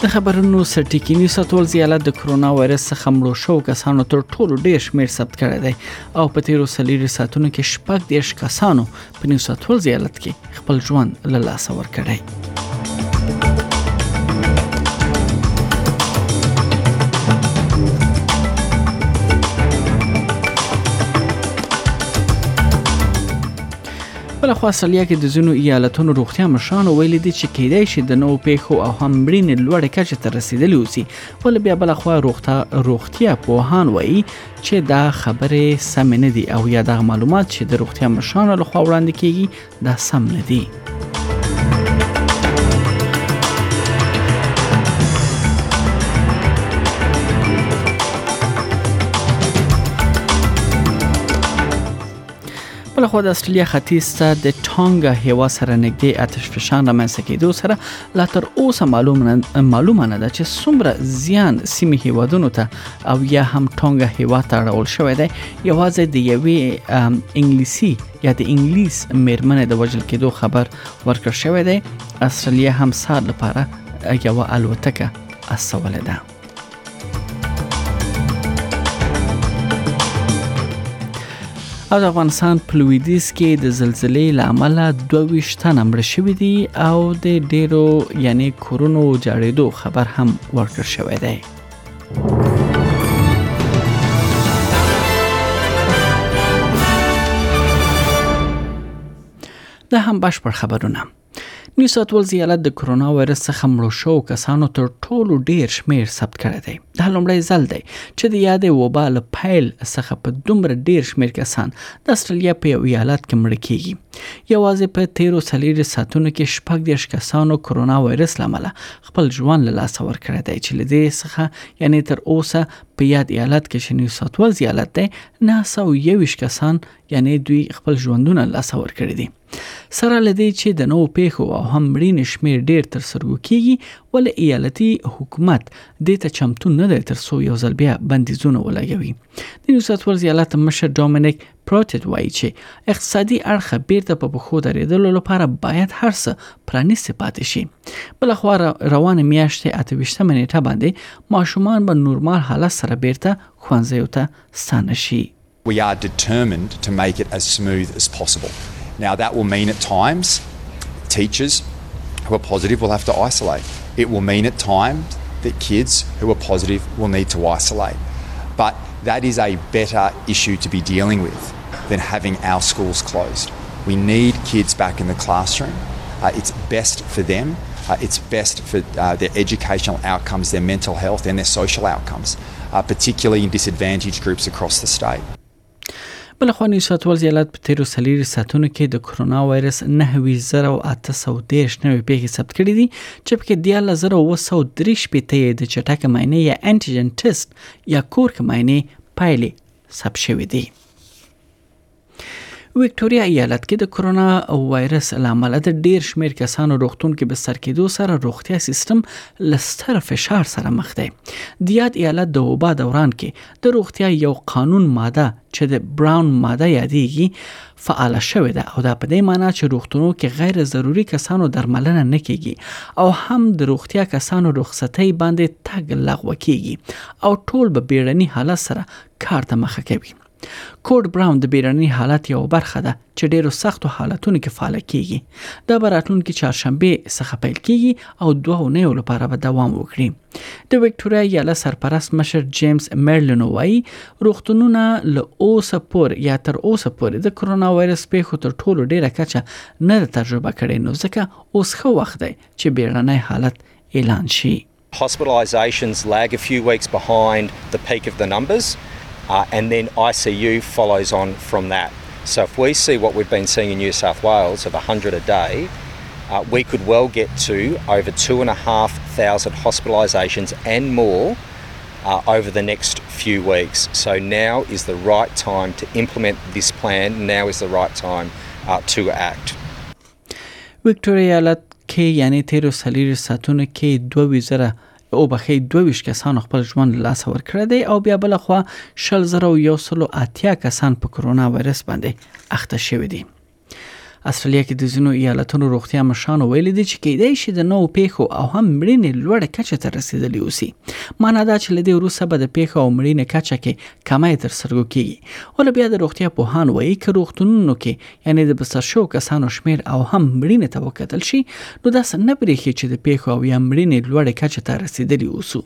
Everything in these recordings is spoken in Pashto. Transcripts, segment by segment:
د خبرونو سرټیکی نیو ساتول زیالت د کرونا وایرس څخه مړو شو کسانو تر ټولو ډیر شمیر ثبت کړی دی او په تیرو سلیری ساتونو کې شپږ دیش کسانو په نیو ساتول زیالت کې خپل ژوند له لاسه ورکړی بل خو اصلیا کې د ځینو ایالتونو روغتیا مشرانو ویلي دي چې کېدای شي د نوو پیښو او هم مړینې لوړې کچې ته رسیدلی اوسي ول بیا بل خو روغتا روغتیا پوهان وایي چې دا خبرې سم نه دي او یا د معلومات چې د روغتیا مشرانو لخوا وړاندې کیږي دا سم نه دي بل خو د استرالیا ختیځ ته د ټانګا هوا سره نږدې آتش فشان رامنځته کېدو سره لا تر اوسه معلوم نه معلومه نه ده چې څومره زیان سیمه هیوادونو ته او یا هم ټانګا هوا ته اړول شوې ده یوازې د یوې انګلیسي یا د انګلیس میرمنې د وژل کېدو خبر ورکړ شوې ده استرالیا هم سار لپاره یو الوتکه استولې ده او د افغانستان په لویدیځ کې د زلزلې لامل 22 تنه مړ شوې دي او د ډیرو یعنی کورونو جاړېدو خبر هم ورکړ شوی دی دا هم بشپړ خبرونه نیو ساوت ولز ایالت د کرونا وایرس څخه مړو شوو کسانو تر ټولو ډیر شمیر ثبت کړی دی دا لومړی ځل دی چې د یادې وبا له پیل څخه په دومره ډیر شمیر کسان د استرالیا په یو ایالت کې مړ کیږي یوازې په تیرو څلور ساعتونو کې شپږ دیش کسانو کرونا وایرس لامل خپل ژوند له لاسه ورکړی دی چې لدې څخه یعنی تر اوسه په یاد ایالت کې چې نیو ساوت ولز ایالت دی 921 کسان یعنی دوی خپل ژوندونه لاسه ورکړي دي سره له دې چې د نوو پیښو او هم مړینې شمیر ډیر تر سترګو کیږي ولې ایالتي حکومت دې ته چمتو نه دی ترڅو یو ځل بیا بندیزونه ولګوي د نیو ساوث ولز ایالت مشر ډومینیک پروټټ وایي چې اقتصادي اړخ بیرته په پښو درېدلو لپاره باید هر څه پرانیستي پاتې شي بل خو روان میاشت 28 نیټه باندې ماشومان به نورمال حالت سره بیرته خوانځیو ته ستانه شي We are determined to make it as smooth as possible. Now that will mean at times teachers who are positive will have to isolate. It will mean at times that kids who are positive will need to isolate. But that is a better issue to be dealing with than having our schools closed. We need kids back in the classroom. Uh, it's best for them Uh, it's best for uh, their educational outcomes, their mental health, and their social outcomes, بله خوا نیو ساوت ویلز ایالت په تیرو څلیری ساعتونو کې د کرونا وایرس 9800 نوې پیښې ثبت کړې دي چې پکې 12903 پیته یې د چټک ماینه یا انټیجن ټیسټ یا کور کماینه پایلې ثبت شوې دي ویکټوریا ایالت کې د کرونا وایرس لامل د ډیر شمیر کسانو روغتون کې بستر کېدو سره روغتیا سیستم لستر فشار سره مخ دی د یاد ایالت د وبا دوران کې د روغتیا یو قانون ماده چې د براون ماده یادېږي فعال شوې ده او دا په دې معنی چې روغتونو کې غیر ضروري کسانو درملنه نه کیږي او هم د روغتیا کسانو رخصتۍ باندې تګ لغوه کیږي او ټول به بیړني حالت سره کار ته مخه کوي کوډ براون د بیرنی حالت یو برخه ده چې ډیرو سختو حالتونو کې فعال کیږي دا به راتلونکي چهارشنبه څخه پیل کیږي او دوه اونیو لپاره به دوام وکړي د وکټوریا یاله سرپرست مشر جیمز مرلینو وایي روغتونونه له اوسه پور یا تر اوسه پورې د کرونا وایرس پیښو تر ټولو ډیره کچه نه تجربه کړې نو ځکه اوس خو وخت دی چې بیرنی حالت اعلان شي Hospitalisations lag a few weeks behind the peak of the numbers. uh, and then ICU follows on from that. So if we see what we've been seeing in New South Wales of 100 a day, uh, we could well get to over 2,500 hospitalisations and more uh, over the next few weeks. So now is the right time to implement this plan, now is the right time uh, to act. ویکټوریا ایالت کې یعنی تیرو سلیری ساتونو کې 22 زره او بخې 22 کسانو خپل ژوند له لاسه ورکړی دی او بیا بل خو شل زره او یو سلو اتیا کسان په کرونا وایرس باندې اخته شوی دی استرالیا کې د ځینو ایالتونو روغتیا مشرانو ویلي دي چې کېدای شي د نوو پیښو او هم مړینې لوړه کچه ته رسیدلې اوسي معنا دا چې لدې وروسته به د پیښو او مړینې کچه کې کمای تر سرګو کیږي ول بیا د روغتیا په هان وایي چې روغتونونو کې یعنې د بستر شوو کسانو شمیر او هم مړینې ته وکتل شي نو داسې نه بریښي چې د پیښو او یا مړینې لوړې کچې ته رسیدلی اوسو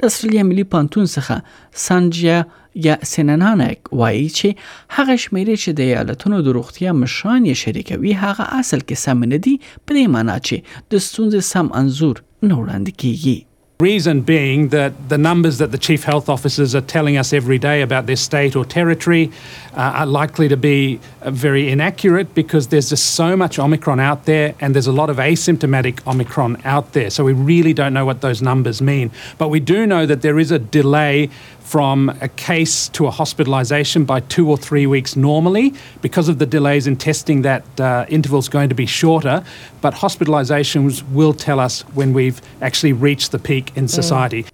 د استرالیا ملي پانتون څخه سانجیا یا سیننانک وایي چې هغه شمیرې چې د ایالتونو د روغتیا مشران یې شریکوي هغه اصل کې سم نه دي په دې معنی چې د ستونزې سم انزور نه وړاندې کیږي Reason being that the numbers that the chief health officers are telling us every day about their state or territory uh, are likely to be uh, very inaccurate because there's just so much Omicron out there and there's a lot of asymptomatic Omicron out there. So we really don't know what those numbers mean. But we do know that there is a delay from a case to a hospitalization by two or three weeks normally. Because of the delays in testing, that uh, interval is going to be shorter, but hospitalizations will tell us when we've actually reach the peak in mm. society.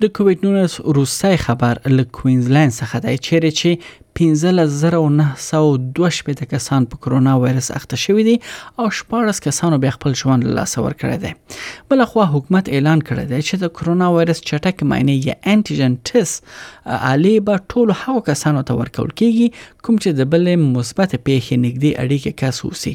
د کووید 19 روسي خبر له کوینزلند څخه دی چیرې چې 15922 کسان په کرونا وایرس اخته شوې دي او 14 کسانو بیا خپل ژوند له لاسه ورکړی دی بل خو حکومت اعلان کړی دی چې د کرونا وایرس چټک معنی یا انټیجن ټیسټ عالی به ټول هغو کسانو ته ورکول کیږي کوم چې د بل مثبت پیښې نږدې اړیکه کس اوسي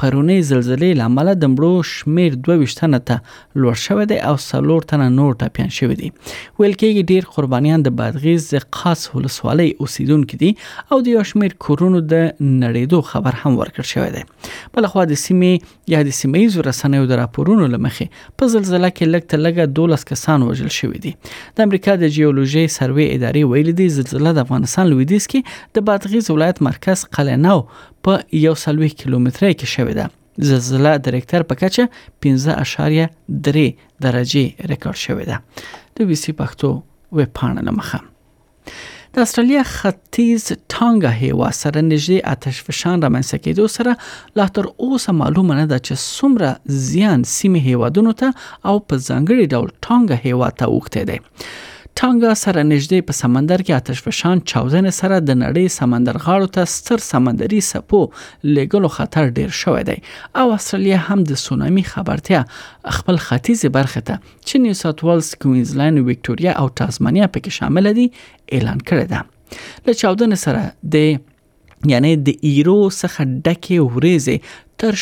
پرونۍ زلزلې له امله د مړو شمیر 22 تنه ته لوړ شوی دی او څلور تنه نور ټپیان شوی دي ویل کېږي ډیر قربانیان د بادغیس د قاص ولسوالۍ اوسیدونکو دي او د یو شمیر کورونو د نړیدو خبر هم ورکړ شوی دی بل خو د سیمې یا د سیمې یزو رسنیو د راپورونو لمخې په زلزلې کې لګ ته لګ 12 کسان وژل شوی دي د امریکا د جیولوژي سروې ادارې ویل دي زلزلې د افغانستان لویدیځ کې د بادغیس ولایت مرکز قلعه نو په یو څلوېښت کیلومترۍ کې شوې ده زلزله د ریکټر په کچه 15.3 درجه ریکارډ شوې ده د بي سي پښتو ویب پاڼه لمخه د استرالیا ختیځ ټانګا هیوا سره نږدې آتش فشان رامنځته کېدو سره لا تر اوسه معلومه نه ده چې څومره زیان سیمه هیوادونو ته او په ځانګړي ډول ټانګا هیوا ته وخته دی ټانګا سره نږدې په سمندر کې آتش فشان چاودنې سره د نړۍ سمندر غاړو ته ستر سمندري سپو لېږلو خطر ډیر شوی دی او استرالیا هم د سونامي خبرتیا خپل ختیځې برخه ته چې نیو ساوت ویلز کوینزلند وکټوریا او تاسمانیا پکې شامل دي اعلان کړی ده له چاودنې سره د یعنی د ایرو څخه ډکې وریزې تر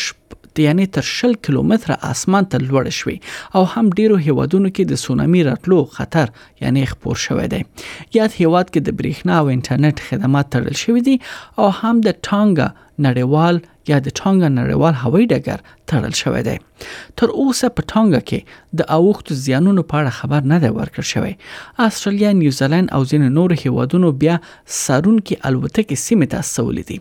یعنی تر شل کیلومتر اسمان ته لوړ شوې او هم ډیرو هیوادونو کې د سونامي راتلو خطر یعنی خبر شوې ده یاد هیواد کې د برېښنا او انټرنیټ خدمات تړل شوې دي او هم د ټانګا نړیوال یا د ټانګا نړیوال هوایي ډګر تړل شوې ده تر اوسه په ټانګه کې د اوښتو زیانونو په اړه خبر نه دی ورکړ شوی استرالیا نیوزیلند او ځینې نورو هیوادونو بیا سارونکي الوتکې سیمه ته استولې دي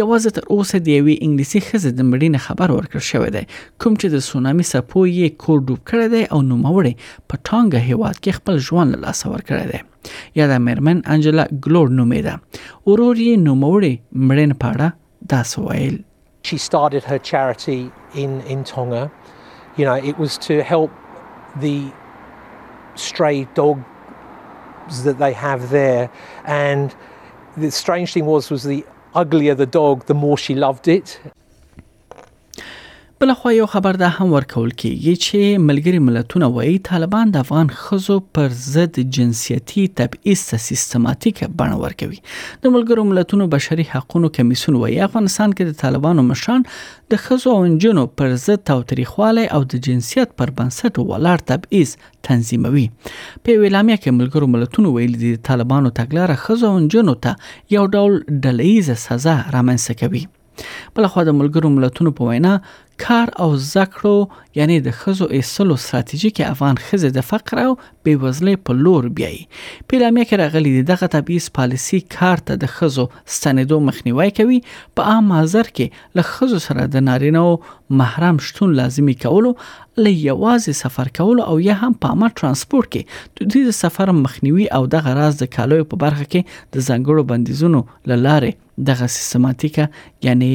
یوازې تر اوسه د یوې انګلیسي خزې د مړینې خبر ورکړ شوی دی کوم چې د سونامي سپو یې کور ډوب کړی دی او نوموړی په ټانګه هیواد کې خپل ژوند له لاسه ورکړی دی یاده مېرمن انجلا ګلور نومېده ورور یې نوموړی مړین په اړه داس وایل She started her charity in, in Tonga. You know, it was to help the stray dog that they have there. And the strange thing was, was the uglier the dog, the more she loved it. بلخوا یو خبر دا هم ورکول کیږي چې ملګری ملتونه وایي طالبان د افغان خزو پر ضد جنسیتي تبعیض ته سیستماتیک بڼه ورکوي د ملګرو ملتونو بشري حقوقو کمیسیون وایي افغانستان کې د طالبانو مشران د خزو او انجونو پر ضد تاوتریخوالی او د جنسیت پر بنسټ ولاړ تبعیض تنظیموي په ویلامیا کې ملګرو ملتونو ویلي دي طالبانو تګلاره خزو او انجونو ته یو ډول ډلېزه سزا رامنځته کوي بلخوا د ملګرو ملتونو په وینا کار او زده کړو یعنی د خزو ایستلو ستراتیژي کې افغان خزه د فقر او بیوزلۍ په لور بیایي په اعلامیه کې راغلي دي دغه تبعیض پالیسی کار ته د خزو ستنېدو مخنیوي کوي په عام حاضر کې له خزو سره د نارینه او محرم شتون لازمی کولو له یوازې سفر کولو او یا هم په عامه ترانسپورت کې د دې سفر مخنیوي او دغه راز د کالو په برخه کې د ځنګړو بندیزونو لاره دغه سیستماتیکه یعنی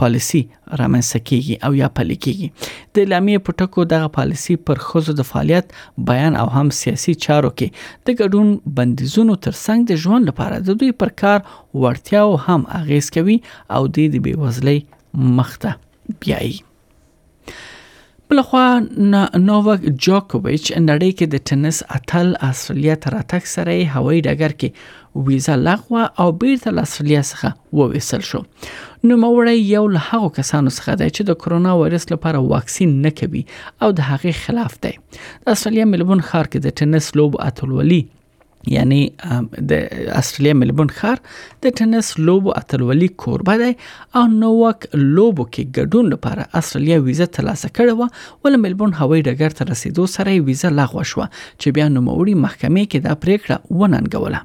پالیسی رامنځته کیږي او یا پلي کیږي د اعلامیې په ټکو دغه پالیسی پر خزو د فعالیت بیان او هم سیاسي چارو کې د ګډون بندیزونو ترڅنګ د ژوند لپاره د دوی پر کار وړتیا او هم اغیز کوي او د بیوزلۍ مخته بیایي بلخوا نوواک جوکوویچ نړۍ کې د ټنس اتل استرالیا ته راتګ سره هوایي ډګر کې ویزه لغوه او بیرته له استرالیا څخه وویسل شو نو موري یو له هغو کسانو څخه دی چې د کرونا وایرس لپاره واکسین نه کوي او د هغې خلاف دی د استرالیا ملبون ښار کې د ټنس لوب اتلولي یعنی د استرالیا ملبون ښار د ټنس لوبو اتلولي کوربه دی او نوواک لوبو کې ګډون لپاره استرالیا ویزه ترلاسه کړې و ول ملبون هوایي ډګر ته رسیدو سره ویزه لغوه شو چې بیا نوموړي محکمې کې دا پریکړه وننګوله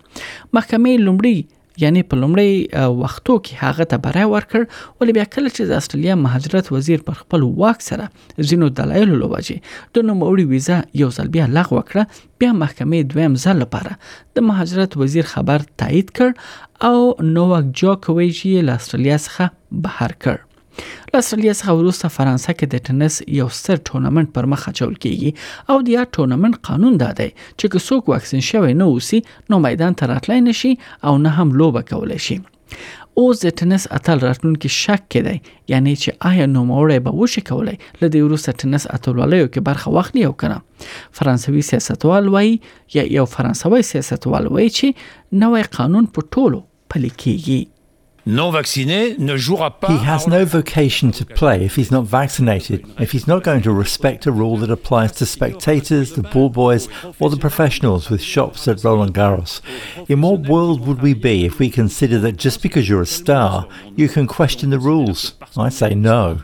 محکمې لومړی یعنی په لومړی وختو کې هغه ته برای ورکړ ولې بیا کله چې د استرالیا مهاجرت وزیر پر خپل واک سره زینو دلایل لوجه د نوموړي ویزه یو ځل بیا لغوه کړه بیا محکمې دویم ځل لپاره د مهاجرت وزیر خبر تایید کړ او نوواک جوکویچ یې له استرالیا څخه بهر کړ له استرالیا څخه وروسته فرانسه کې د ټنس یو ستر ټورنمنت پر مخ اچول کیږي او د یاد ټورنمنت قانون دا دی چې که څوک واکسین شوی نه اوسي نو میدان ته راتلای نشي او نه هم لوبه کولای شي اوس د ټنس اتل راتلونکي شک کې دی یعنی چې آیا نوموړی به وشي کولای له دې وروسته ټنس اتلولیو کې برخه واخلي او کنه فرانسوي سیاستوال وایي یا یو فرانسوي سیاستوال وایي چې نوې قانون په ټولو پلي کیږي non vacciné ne jouera pas. He has no vocation to play if he's not vaccinated, if he's not going to respect a rule that applies to spectators, the ball boys, or the professionals with shops at Roland Garros. In what world would we be if we consider that just because you're a star, you can question the rules? I say no.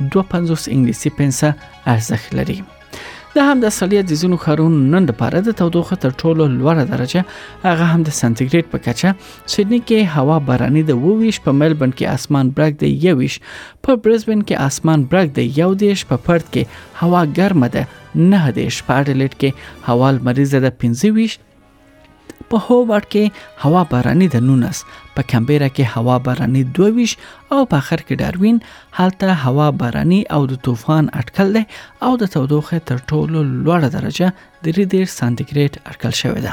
دوه پنځوس انګلیسي پنسه ارزښت لري د هم د اصلیت د ځینو ښارونو نن لپاره د تودوخه تر ټولو لوړه درجه هغه هم د سانتیګریډ په کچه سیدنی کې هوا باراني د 22 په ملبن کې اسمان برګ د 21 په برزبن کې اسمان برګ د 11 په پرت کې هوا ګرمه ده 19 په اډلیډ کې هوا لمریزه ده 25 په هووارډ کې هوا باراني د 19 په کمبيره کې هوا باراني 22 او په اخر کې ډاروین هلته هوا باراني او د طوفان اټکل دی او د تودوخه تر ټولو لوړه درجه 33 سانتیګریډ اټکل شوې ده